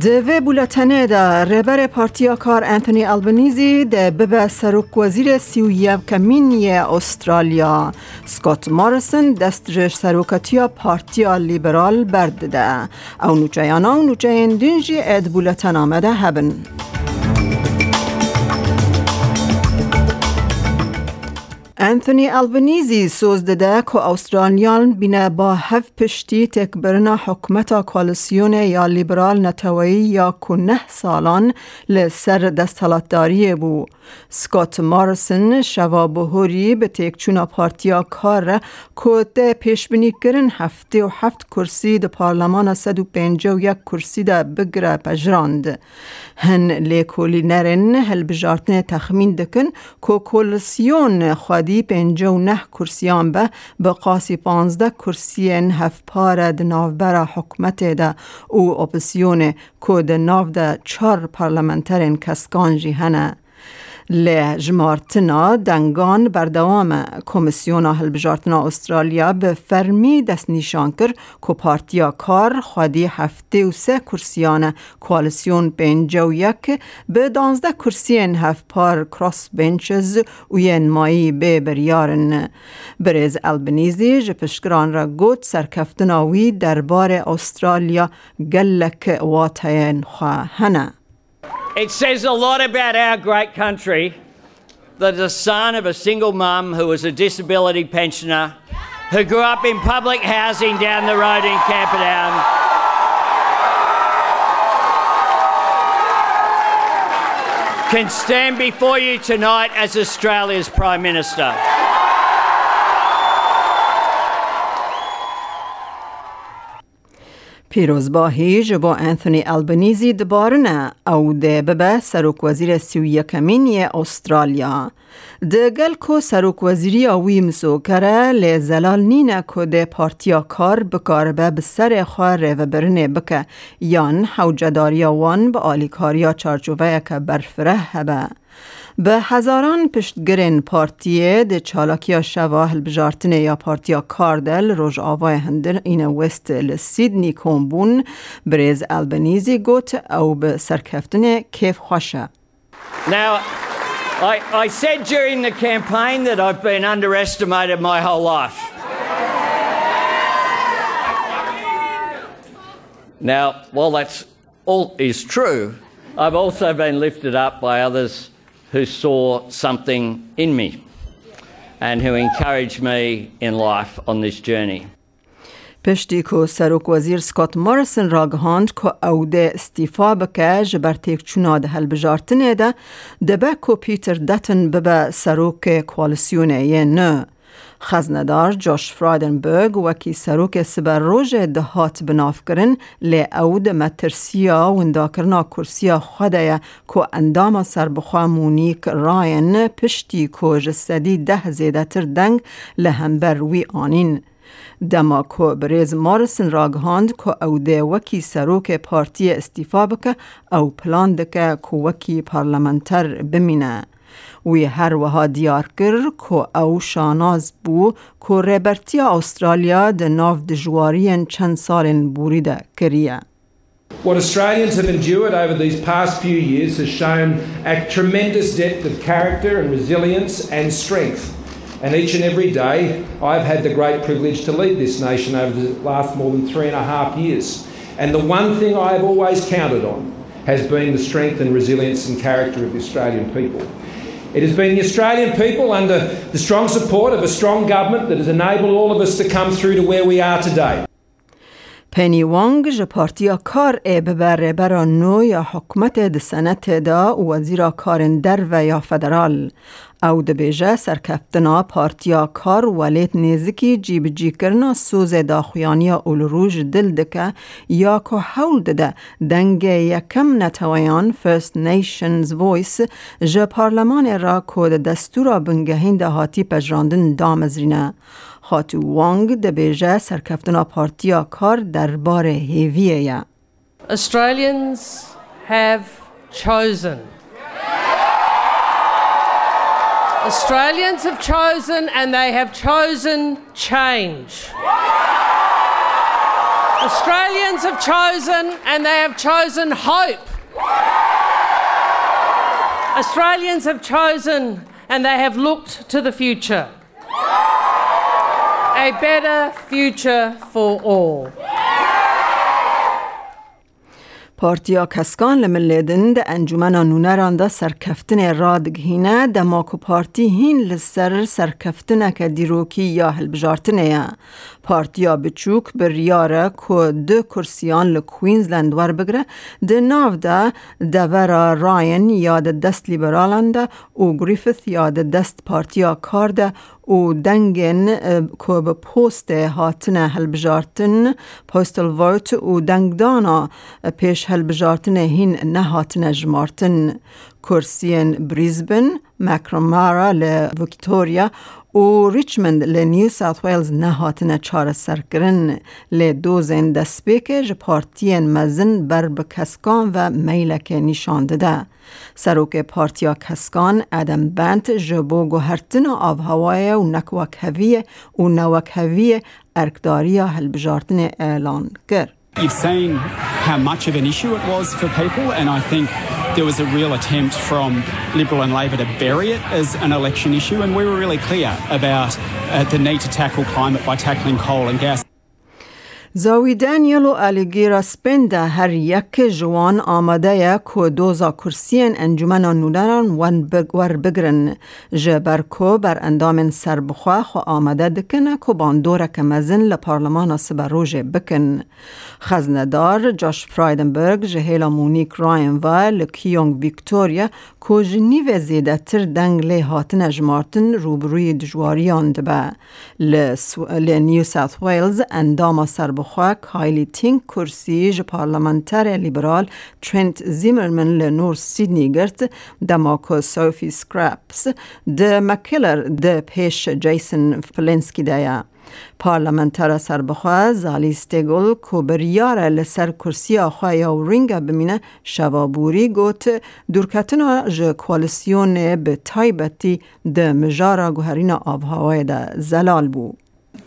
دوی بولتنه دا رهبر پارتیا کار انتونی البنیزی ده ببه سروک وزیر سیویه کمینی استرالیا. سکوت مارسن دسترش سروکتیا پارتیا لیبرال برد ده. او نوچه و نوچه دنجی اد بولتن آمده هبن. انتونی البنیزی سوز دده که استرالیان بینه با هف پشتی تکبرنا حکمت کالسیون یا لیبرال نتوایی یا که نه سالان لسر دستالتداری بو. سکات مارسن شوا بهوری به تکچونا پارتیا کار که ده پیش بینی کرن هفته و هفت کرسی ده پارلمان سد و پینجا و یک کرسی ده بگره پجراند. هن لیکولی نرن هل بجارتن تخمین دکن که کالسیون خواهد و نه کرسیان به به قاسی پانزده کرسیین هف پاره ده نافبره حکمت ده او اپسیون که ده ناف ده چار پارلمنترین کسکانجی هنه. لی جمارتنا دنگان بردوام کمیسیون هلبجارتنا استرالیا به فرمی دست نیشان کر که پارتیا کار خودی هفته و سه کرسیان کوالسیون پینجا و یک به دانزده کرسیان هفت پار کراس بینچز و ین مایی به بریارن. بریز البنیزی جپشکران را گوت سرکفتناوی دربار استرالیا گلک واتین خواه هنه It says a lot about our great country that the son of a single mum who was a disability pensioner, who grew up in public housing down the road in Camperdown, can stand before you tonight as Australia's Prime Minister. پیروزباهی جبا انتونی البنیزی دبارنه او ده ببه سروک وزیر سی یکمینی استرالیا. ده گل کو سروک وزیری آوی مسو کره لی زلال نینه که ده پارتیا کار بکار به بسر خواه و برنه بکه. یان حوجداریا وان آلیکاریا چارچوبه که برفره هبه. به هزاران پشتگرین پارتیه ده چالاکیا شواهل بجارتنه یا پارتیا کاردل روژ آوای هندر این وست لسیدنی کومبون بریز البنیزی گوت او به سرکفتنه کیف خوشه Now, I, I said during the campaign that I've been underestimated my whole life. Now, while that's all is true, I've also been lifted up by others who saw something in me and who encouraged me in life on this journey. پشتی که سروک وزیر سکات مارسن را گهاند که او ده استیفا بکه جبر تیک چونا ده هل بجارتنه ده ده به که پیتر دتن ببه سروک کوالسیونه یه نه. خزندار جوش فرایدنبرگ وکی سروک سبر روژ دهات بناف کرن لی او مترسیا و انداکرنا کرسیا خوده که اندام سربخوا مونیک راین پشتی که جسدی ده زیده تر دنگ لهمبر وی آنین. دما کو بریز مارسن راگهاند که او ده وکی سروک پارتی استیفا بکه او پلان دکه که وکی پارلمنتر بمینه. What Australians have endured over these past few years has shown a tremendous depth of character and resilience and strength. And each and every day, I've had the great privilege to lead this nation over the last more than three and a half years. And the one thing I've always counted on has been the strength and resilience and character of the Australian people. It has been the Australian people under the strong support of a strong government that has enabled all of us to come through to where we are today. پنی وانگ جه پارتیا کار ای ببره برا نو یا حکمت ده سنت دا وزیر کارن در و یا فدرال. او ده بیجه سرکفتنا پارتیا کار ولیت نیزکی جیب جی کرنا سوز داخویانی اولروژ دل دکه یا که حول ده دنگ یکم نتویان First Nations Voice جه پارلمان را که دستورا بنگهین ده هاتی پجراندن دامزرینه. خاتو وانگ ده بیجه سرکفتنا پارتیا کار درباره هیویه Australians have chosen. Australians have chosen and they have chosen change. Australians have chosen and they have chosen hope. Australians have chosen and they have looked to the future. A better future for all. پارتیا کسکان لملیدن ده انجمن نونران ده سرکفتن رادگهینه ده ماکو پارتی هین لسر سرکفتن که دیروکی یا هلبجارتنه یا. پارتیا بچوک بر یاره که دو کرسیان لکوینزلند ور بگره ده ناو ده دورا راین یا ده دست لیبرالان ده و گریفث یا ده دست پارتیا کار ده و دنگن که به پوست هاتن هلبجارتن پوستل ووت و دانا پیش هلبجارتن هین نهاتن جمارتن. کرسین بریزبن مکرمارا لویکتوریا و ریچمند لی نیو ساوت ویلز نهاتن چار سرکرن لی دوزن دسپیک ج پارتین مزن بر بکسکان و میلک نشان ده. سروک پارتیا کسکان ادم بنت جبو گوهرتن آف هوای و نکوک هویه و نوک هویه ارکداریا هلبجارتن اعلان کرد. You've seen how much of an issue it was for people, and I think there was a real attempt from Liberal and Labor to bury it as an election issue, and we were really clear about uh, the need to tackle climate by tackling coal and gas. زاوی دانیل و الیگیرا سپنده هر یک جوان آماده یک که دوزا کرسین انجمن نولران ور بگرن جبر کو بر اندام سربخوا خو آماده دکنه که باندوره که مزن لپارلمان روژه بکن. خزندار جاش فرایدنبرگ جهیلا مونیک راین و لکیونگ ویکتوریا که جنیو زیده تر دنگ لی هاتن جمارتن روبروی دجواریان دبه. لنیو ساوت ویلز اندام سربخوا بخوا کایلی تینگ کرسی ج پارلمانتر لیبرال ترنت زیمرمن لنور سیدنی گرت دماکو سوفی سکرپس د مکلر د پیش جیسن فلنسکی دیا پارلمانتر سربخوا زالی ستگل کو بریار لسر کرسی آخوا یا رینگا بمینه شوابوری گوت دورکتنا ج به تایبتی د مجارا گوهرین آبهوای ده زلال بود.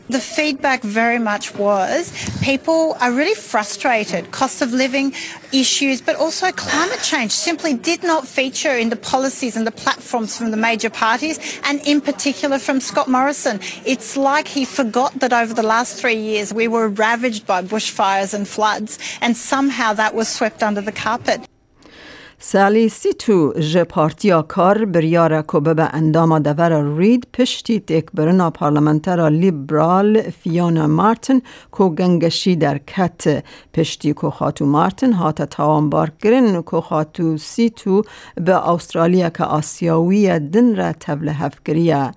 The feedback very much was people are really frustrated. Cost of living issues, but also climate change simply did not feature in the policies and the platforms from the major parties, and in particular from Scott Morrison. It's like he forgot that over the last three years we were ravaged by bushfires and floods, and somehow that was swept under the carpet. سالی سی تو ج پارتیا کار بریار کوبه به اندام دور رید پشتی تک برنا پارلمنتر لیبرال فیونا مارتن کو گنگشی در کت پشتی کو خاتو مارتن هات تاوان بار گرن کو خاتو سی تو به استرالیا که آسیاوی دن را تبله هفگریه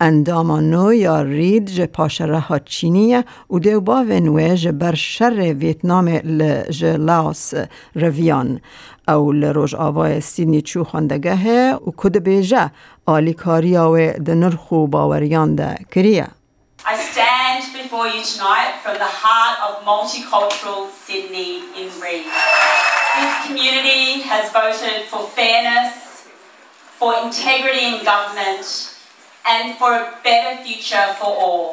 اندام نو یا رید ج پاشره ها چینیه و دیو با ونوه ج بر شر ویتنام ج لاوس رویان. او لروج آوای سیدنی چو خواندگه و کد بیجه آلیکاری و دنرخو باوریان ده کریه I stand before you tonight from the heart of multicultural Sydney in Reid. This community has voted for fairness, for integrity in government, and for a better future for all.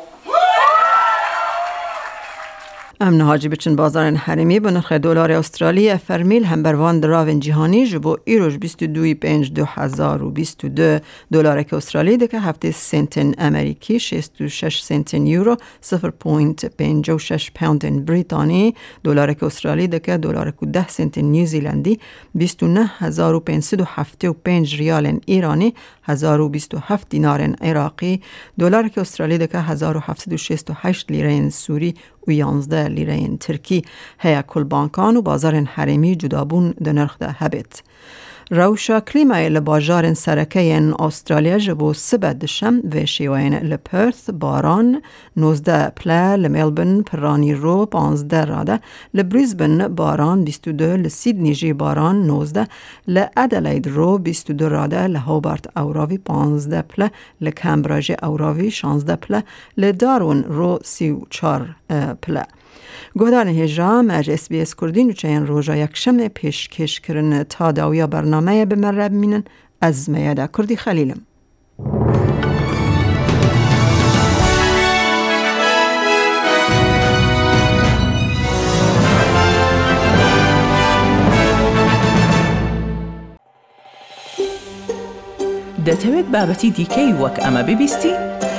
امن حاجی بچن بازار حرمی به نرخ دلار استرالی فرمیل هم بروان دراون جهانی جبو ایروش 22 پنج دو هزار و 22 دلار که استرالی ده که هفته سنتن امریکی 66 سنتن یورو 0.56 پوند بریتانی. دلار که استرالی ده که دلار که 10 سنتن نیوزیلندی 29 هزار و 575 ریال ایرانی 1027 دینار عراقی. دلار که استرالی ده که 1768 لیره سوری و 11 لیره ترکی هیا کل بانکان و بازار حرمی جدابون ده هبت. روشا کلیمای سرکه استرالیا جبو سبت دشم و شیوین لپرث باران 19 پله لملبن پرانی رو 15 راده لبریزبن باران 22 لسیدنی جی باران 19 لادلید رو 22 راده لهوبارت اوراوی 15 پله لکمبراج اوراوی 16 پله لدارون رو 34 پله گۆدانە هێژا مەجسBS کوردین و چەیان ڕۆژە یەکشەمێ پێشکێشکردن تا داویە بەرنمەیە بمەرە بمینن ئەزمەیەدا کوردی خەلیلم. دەتەوێت بابەتی دیکەی وەک ئەمە ببیستی؟